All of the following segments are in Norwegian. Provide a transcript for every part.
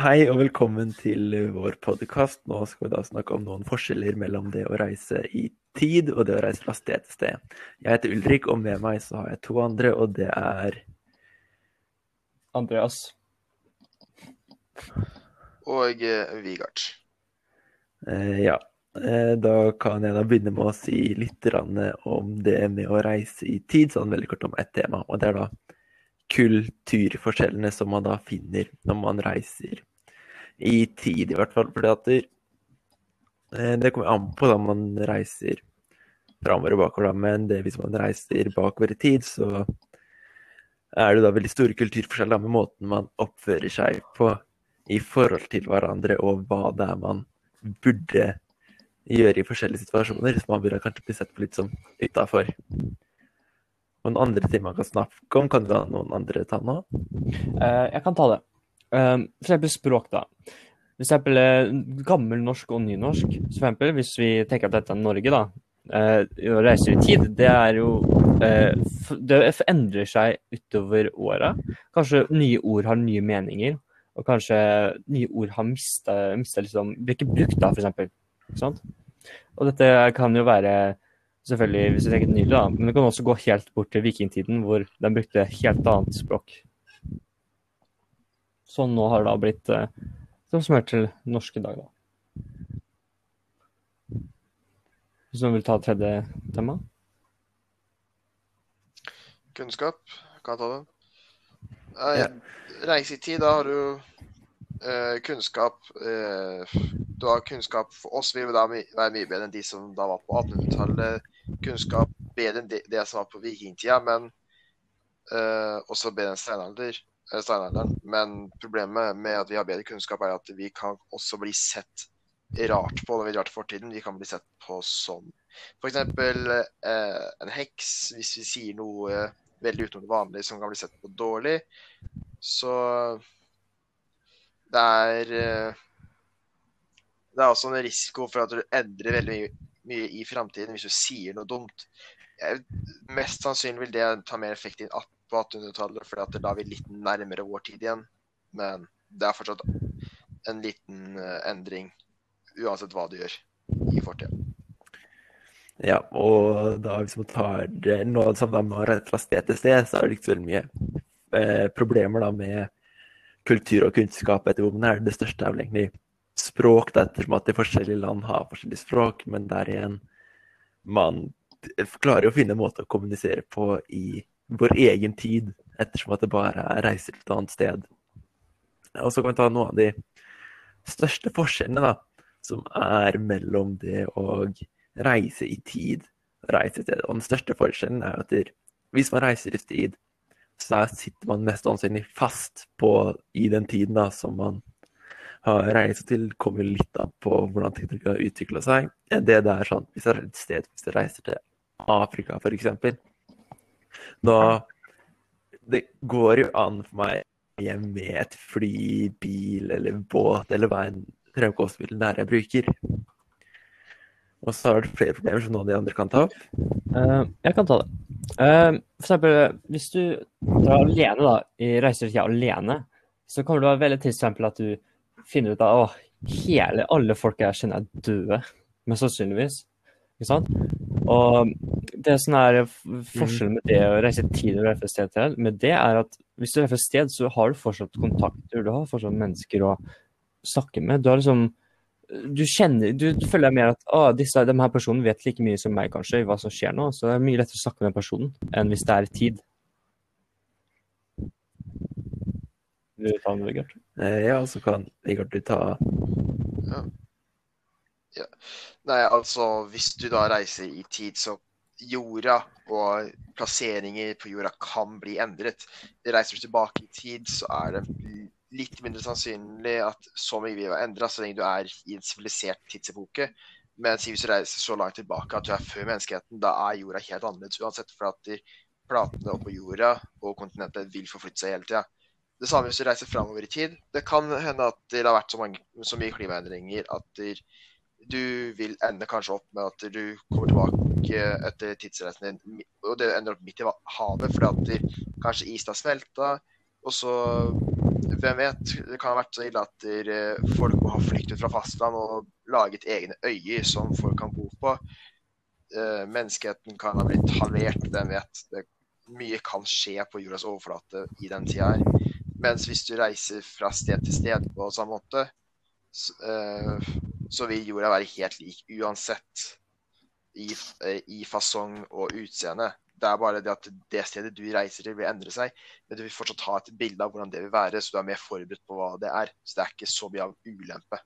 Hei og velkommen til vår podkast. Nå skal vi da snakke om noen forskjeller mellom det å reise i tid og det å reise fra sted til sted. Jeg heter Ulrik, og med meg så har jeg to andre, og det er Andreas. Og eh, Vigard. eh, Ja. Eh, Da kan jeg da begynne med å si litt om det med å reise i tid, sånn veldig kort om ett tema. Og det er da kulturforskjellene som man da finner når man reiser i tid, i hvert fall. Fordi at det, eh, det kommer an på da man reiser framover og bakover, da. Men det, hvis man reiser bakover i tid, så er det da veldig store kulturforskjeller med måten man oppfører seg på i forhold til hverandre, og hva det er man burde gjøre i forskjellige situasjoner. Så man burde kanskje bli sett på litt som utafor. Og en andre ting man kan snakke om, kan du ha noen andre ta nå? Eh, jeg kan ta det. Eh, for eksempel språk, da. For eksempel eh, gammel norsk og nynorsk. For eksempel, hvis vi tenker at dette er Norge, da. Uh, å reise i tid, det er jo uh, Det endrer seg utover åra. Kanskje nye ord har nye meninger. Og kanskje nye ord har mista liksom Blir ikke brukt, da, for eksempel. Sånt? Og dette kan jo være Selvfølgelig, hvis vi tenker nylig, da. Men det kan også gå helt bort til vikingtiden, hvor de brukte helt annet språk. Sånn nå har det da blitt eh, som smør til norsk i dag, da. Hvis noen vil ta tredje tema? Kunnskap. Kan jeg ta den? Ja. Reise i tid, da har du eh, kunnskap eh, Du har kunnskap For oss vil da være mye bedre enn de som da var på 1800-tallet. Kunnskap bedre enn det, det som var på vikingtida, men eh, også bedre enn steinalder, steinalderen. Men problemet med at vi har bedre kunnskap, er at vi kan også bli sett rart på når vi drar til fortiden. Vi kan bli sett på som f.eks. Eh, en heks, hvis vi sier noe eh, veldig utenom det vanlige som kan bli sett på dårlig. Så det er eh, Det er også en risiko for at du endrer veldig mye, mye i framtiden hvis du sier noe dumt. Jeg, mest sannsynlig vil det ta mer effekt inn at- på 1800-tallet, for da er vi litt nærmere vår tid igjen. Men det er fortsatt en liten eh, endring uansett hva du gjør i fortida. Ja, og da hvis man tar det noe som de reise fra sted til sted, så er det ikke så mye eh, problemer da med kultur og kunnskap etter hvor man er. Det største er vel egentlig språk, da, ettersom at de forskjellige land har forskjellige språk, men der igjen man klarer å finne en måte å kommunisere på i vår egen tid, ettersom at det bare er reiser til et annet sted. Og så kan vi ta noen av de største forskjellene da, som er mellom det å reise i tid og reise sted. Og den største forskjellen er at hvis man reiser i tid, så sitter man mest sannsynlig fast på, i den tiden da, som man har reist til. kommer litt an på hvordan teknologi har utvikla seg. Det der, er sånn, Hvis det er et sted, hvis du reiser til Afrika f.eks., da Det går jo an for meg hjem med et fly, bil eller båt eller hva enn fremkomstmiddel det er jeg bruker. Og så har du flere problemer som noen av de andre kan ta opp. Uh, jeg kan ta det. Uh, for eksempel, hvis du drar alene, da, i reiser i alene, så kommer det være veldig til eksempel at du finner ut at hele, alle folk jeg kjenner er døde, mest sannsynligvis. Ikke sant? Og det som er forskjellen med det å reise i tid og reise sted til, med det er at hvis du reiser fra sted, så har du fortsatt kontakter, du har fortsatt mennesker å snakke med. Du har liksom du kjenner, du, du føler mer at å, disse, de her personene vet like mye som meg kanskje, i hva som skjer nå, så det er mye lettere å snakke med den personen enn hvis det er tid. Vil du ta den, Vegard? Eh, Ja, så kan Vigard du ta Nei, altså hvis du da reiser i tid, så jorda og plasseringer på jorda kan bli endret. Reiser du tilbake i tid, så er det litt mindre sannsynlig at så mye vil være endra, så lenge du er i en sivilisert tidsepoke. Men hvis du reiser så langt tilbake at du er før menneskeheten, da er jorda helt annerledes uansett. For at platene oppå jorda og kontinentet vil forflytte seg hele tida. Det samme hvis du reiser framover i tid. Det kan hende at det har vært så, mange, så mye klimaendringer at du vil ende kanskje opp med at du kommer tilbake etter tidsreisen din, og det ender opp midt i havet fordi at der, kanskje isen har smelta, og så hvem vet? Det kan ha vært så ille at eh, folk må ha flyktet fra fastland og laget egne øyer som folk kan bo på. Eh, menneskeheten kan ha blitt halvert, hvem vet. Det, mye kan skje på jordas overflate i den tida her. Mens hvis du reiser fra sted til sted på samme måte, så, eh, så vil jorda være helt lik uansett i, eh, i fasong og utseende. Det er bare det at det stedet du reiser til, vil endre seg. Men du vil fortsatt ha et bilde av hvordan det vil være, så du er mer forberedt på hva det er. Så det er ikke så mye av ulempe.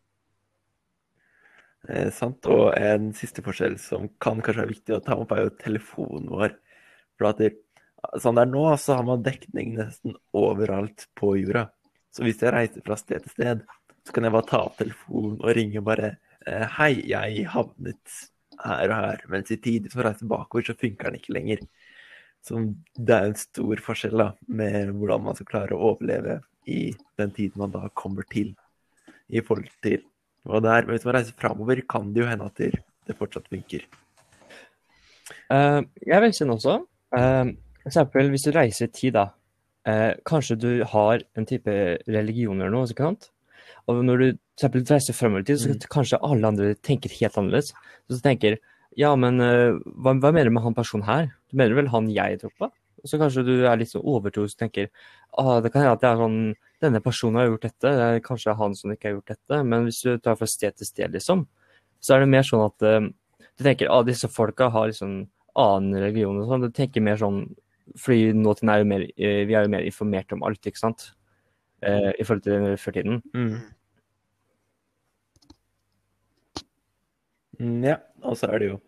Eh, sant. Og en siste forskjell som kan kanskje være viktig å ta opp, er jo telefonen vår. For at det, sånn det er nå, så har man dekning nesten overalt på jorda. Så hvis jeg reiser fra sted til sted, så kan jeg bare ta opp telefonen og ringe bare eh, Hei, jeg havnet her og her. Mens i tid, hvis man reiser bakover, så funker den ikke lenger. Så det er en stor forskjell da, med hvordan man skal klare å overleve i den tiden man da kommer til. I forhold til hva det er. Men hvis man reiser framover, kan det jo hende at det fortsatt funker. Uh, jeg vil si noe også. Uh, eksempel hvis du reiser i tid, da. Uh, kanskje du har en type religion eller noe. ikke sant? Og når du eksempel, reiser fremover i tid, så mm. kanskje alle andre tenker helt annerledes. Så du tenker ja, men hva, hva mener du med han personen her? Du mener vel han jeg tror på? Så kanskje du er litt så overtroisk og tenker ah, det kan hende at det er sånn, denne personen har gjort dette, det er kanskje han som ikke har gjort dette. Men hvis du tar fra sted til sted, liksom, så er det mer sånn at uh, du tenker at ah, disse folka har liksom annen religion og sånn. Du tenker mer sånn fordi nåtiden er jo mer, uh, vi er jo mer informert om alt, ikke sant? Uh, I forhold til førtiden. Mm. Ja, og så er det jo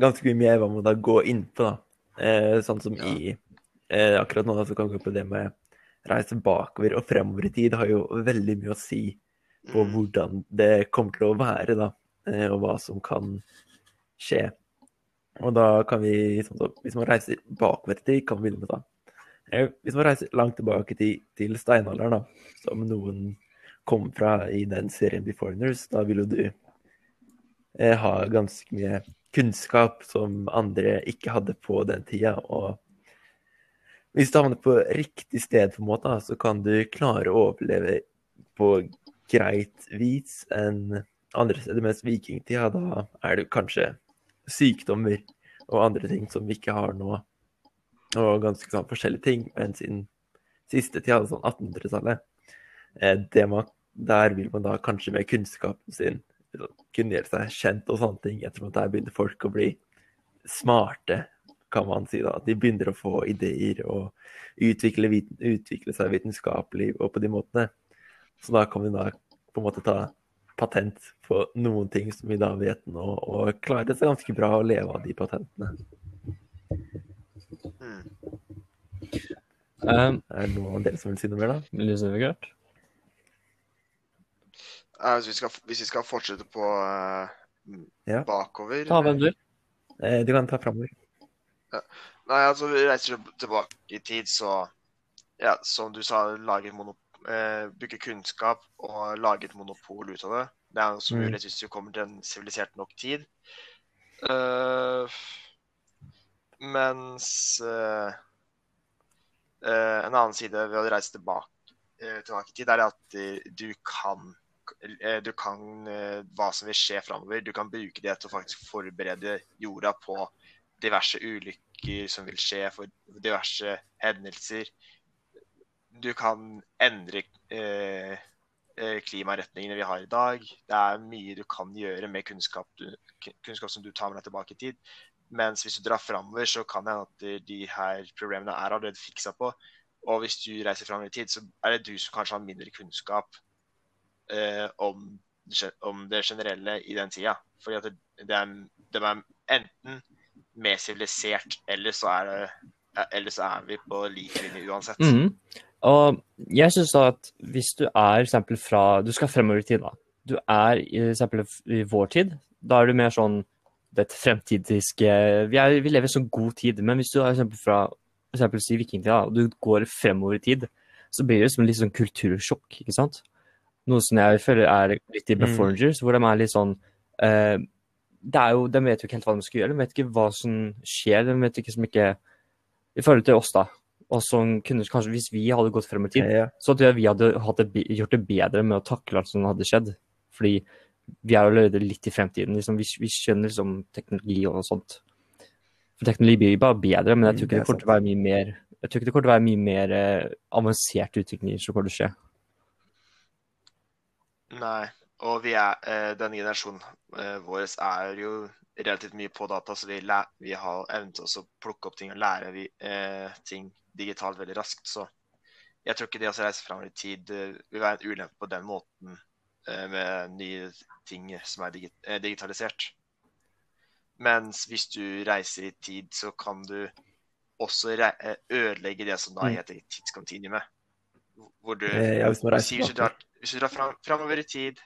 ganske mye mer hva man da går inn på, da. Eh, sånn som ja. i eh, Akkurat nå så kan vi gå på det med reise bakover og fremover i tid. Det har jo veldig mye å si på mm. hvordan det kommer til å være, da. Eh, og hva som kan skje. Og da kan vi, sånn som, hvis man reiser bakover i tid, kan vi begynne med da. Eh, hvis man reiser langt tilbake til, til steinalderen, da, som noen kom fra i den serien Beforeigners, da vil jo du eh, ha ganske mye kunnskap som andre ikke hadde på den tida. Og hvis du havner på riktig sted, på en måte, så kan du klare å overleve på greit vis enn andre steder. Mens vikingtida, da er det kanskje sykdommer og andre ting som vi ikke har nå. Og ganske sånn forskjellige ting. Men siden siste tida, sånn 1800-tallet, eh, der vil man da kanskje med kunnskapen sin kunne gjøre seg kjent og sånne ting. Ettersom at der begynner folk å bli smarte, kan man si. da. De begynner å få ideer og utvikle, utvikle seg vitenskapelig og på de måtene. Så da kan vi da på en måte ta patent på noen ting som vi da vet nå, og klare seg ganske bra å leve av de patentene. Mm. Um, er det noen av dere som vil si noe mer, da? Lyse, Uh, hvis, vi skal, hvis, vi skal, fortsette på uh, ja. bakover Ta hvem du vil. Eh, du kan ta framover. Ja. Nei, altså, vi reiser tilbake i tid, så ja, som du sa, lage eh, bygge kunnskap og lage et monopol ut av det. Det er også mm. mulig hvis du kommer til en sivilisert nok tid. Uh, mens uh, uh, en annen side ved å reise tilbake, tilbake i tid, er at du kan Eh, du kan eh, hva som vil skje framover. Du kan bruke det til å faktisk forberede jorda på diverse ulykker som vil skje, for diverse hendelser. Du kan endre eh, eh, klimaretningene vi har i dag. Det er mye du kan gjøre med kunnskap, kunnskap som du tar med deg tilbake i tid. Mens hvis du drar framover, så kan det hende at de her problemene er allerede fiksa på. Og hvis du reiser fram i tid, så er det du som kanskje har mindre kunnskap eh, om, om, det generelle i den tida. Fordi at de er, det er, enten mer sivilisert, eller så er det eller så er vi på lik linje uansett. Mm. Og jeg syns at hvis du er eksempel fra Du skal fremover i tid, da. Du er eksempel i vår tid. Da er du mer sånn det fremtidiske vi, er, vi lever i sånn god tid. Men hvis du er eksempel fra eksempel si vikingtida, og du går fremover i tid, så blir det som en litt sånn kultursjokk. ikke sant? Noe som jeg føler er litt i Beforgers, mm. hvor de er litt sånn uh, det er jo, De vet jo ikke helt hva de skal gjøre, de vet ikke hva som skjer. De vet ikke som ikke I forhold til oss, da. og som kunne kanskje, hvis vi hadde gått frem i tid, Ja. så tror jeg vi hadde det, gjort det bedre med å takle alt som hadde skjedd. Fordi vi er allerede litt i fremtiden. Liksom, vi, vi skjønner liksom teknologi og sånt. For teknologi blir bare bedre, men jeg tror Mm, ikke det er kommer til å være mye mer jeg tror ikke det kommer til å være mye mer eh, avansert utvikling som kommer til å skje. Nei. Og vi er, eh, denne generasjonen eh, vår er jo relativt mye på data, så vi, vi har evnen til å plukke opp ting og lære vi, eh, ting digitalt veldig raskt. Så jeg tror ikke det å reise fram i tid vil være en ulempe på den måten eh, med nye ting som er eh, digitalisert. Mens hvis du reiser i tid, så kan du også ødelegge det som da Mm. heter tidskontinuumet. Hvor du ja, hvis man reiser, hvis reiser du drar, hvis du drar fram, framover i tid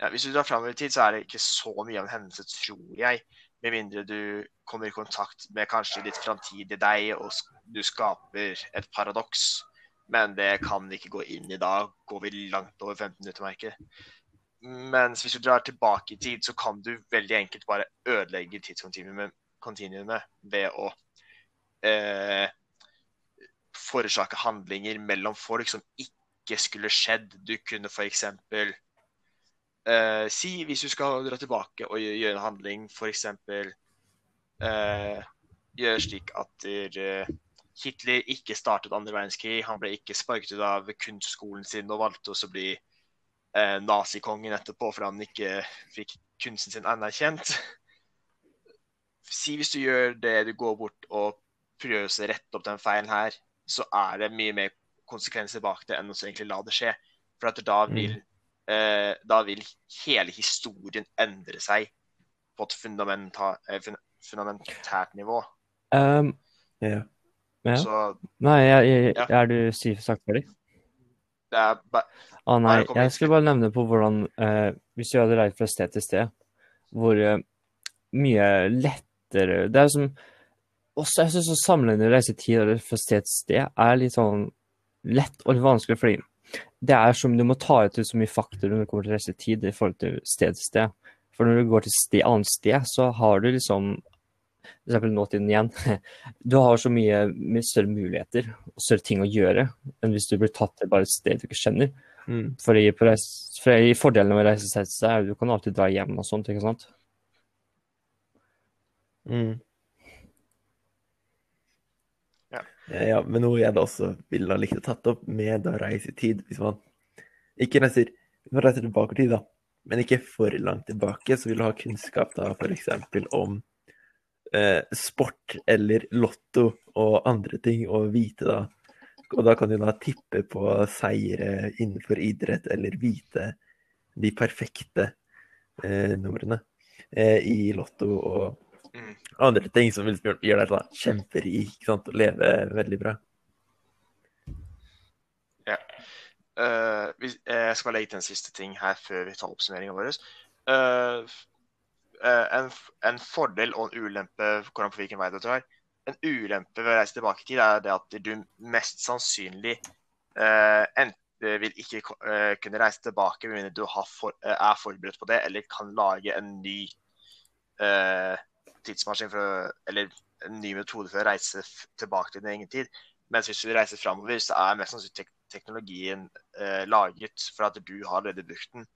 ja, Hvis du drar framover i tid, så er det ikke så mye av en hendelse, tror jeg. Med mindre du kommer i kontakt med kanskje litt framtidige deg, og du skaper et paradoks. Men det kan vi ikke gå inn i da. Går vi langt over 15 minutter, merker. Mens hvis du drar tilbake i tid, så kan du veldig enkelt bare ødelegge tidskontinuumet ved å eh, forårsake handlinger mellom folk som ikke skulle skjedd. Du kunne f.eks. Uh, si, hvis du skal dra tilbake og gjøre en handling, f.eks. Uh, gjøre slik at eh, Hitler ikke startet andre verdenskrig. Han ble ikke sparket ut av kunstskolen sin og valgte også å bli uh, nazikongen etterpå fordi han ikke fikk kunsten sin anerkjent. Si hvis du gjør det, du går bort og prøver å rette opp den feilen her, så er det mye mer konsekvenser bak det enn å egentlig la det skje. For at da vil, eh, da vil hele historien endre seg på et fundamenta, eh, fun fundamentært nivå. Um, Ja. ja. Så Nei, jeg, jeg, Ja. er du sagt ferdig? det er bare Å nei, jeg skulle bare nevne på hvordan eh, Hvis du hadde reist fra sted til sted, hvor eh, mye lettere Det er som også, Jeg syns å sammenligne reisetid fra sted til sted er litt sånn lett og litt vanskelig, fordi det er som du må ta ut så mye faktor når det kommer til reisetid i forhold til sted til sted. For når du går til sted, annet sted, så har du liksom f.eks. nåtiden igjen. Du har så mye, mye større muligheter og større ting å gjøre enn hvis du blir tatt til bare et sted du ikke kjenner. Mm. Fordi, på reis, fordi Fordelen med å reise seg er at du kan alltid dra hjem og sånt. ikke sant? Mm. Ja. Eh, men noe jeg da også ville likt å tatt opp med i tid, hvis man ikke reiser, man reiser tilbake i tid, da, men ikke for langt tilbake, så vil du ha kunnskap da f.eks. om eh, sport eller lotto og andre ting, og vite da Og da kan du da tippe på seire innenfor idrett, eller vite de perfekte eh, numrene eh, i lotto og Mm. andre ting som vil gjøre deg da kjemperik ikke sant? og leve veldig bra. Ja. hvis- eh, jeg skal bare legge til en siste ting her før vi tar oppsummeringen vår. Uh, eh, en, en fordel og en ulempe hvordan på hvilken vei du drar. En ulempe ved å reise tilbake i tid er det at du mest sannsynlig uh, enten vil ikke kunne reise tilbake med mindre du for, er forberedt på det, eller kan lage en ny eh, tidsmaskin for å, eller en ny metode for å reise tilbake til din egen tid. Mens hvis du reiser framover, så er mest sannsynlig tek teknologien eh, laget for at du har allerede brukt den.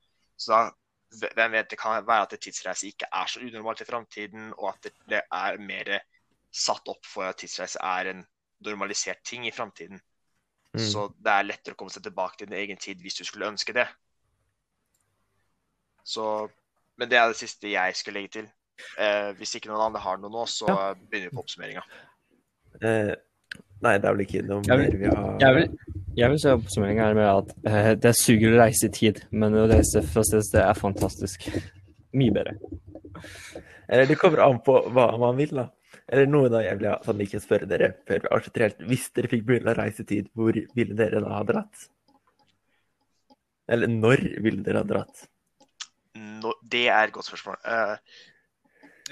Så da, hvem vet, det kan være at tidsreise ikke er så unormalt i framtiden, og at det, det er mer satt opp for at tidsreise er en normalisert ting i framtiden. Mm. Så det er lettere å komme seg tilbake til din egen tid hvis du skulle ønske det. Så, men det er det siste jeg skulle legge til. Eh, hvis ikke noen andre har noe nå, så begynner vi på oppsummeringa. Eh, nei, det er vel ikke noe mer vi har Jeg vil, jeg vil si oppsummeringa er med at eh, det suger å reise i tid, men å reise fra sted til sted er fantastisk. Mye bedre. Eller det kommer an på hva man vil, da. Eller noe da jeg vil sånn ikke spørre dere før vi avslutter helt. Hvis dere fikk mulighet til å reise i tid, hvor ville dere da ha dratt? Eller når ville dere ha dratt? No, det er et godt spørsmål. Eh,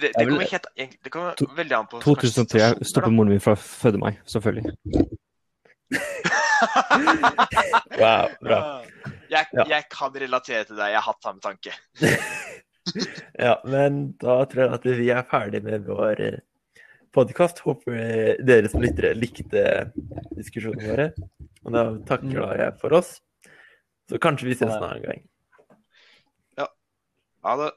det, det kommer helt, det kommer To- veldig an på 2003 kanskje stopper moren min fra å føde meg, selvfølgelig. Wow, bra. Jeg, Ja. jeg kan relatere til deg. Jeg har hatt samme tanke. Ja, men da tror jeg at vi er ferdig med vår eh, podkast. Håper dere som lyttere likte diskusjonene våre. Og da takker da jeg for oss. Så kanskje vi ses en annen gang. Ha det.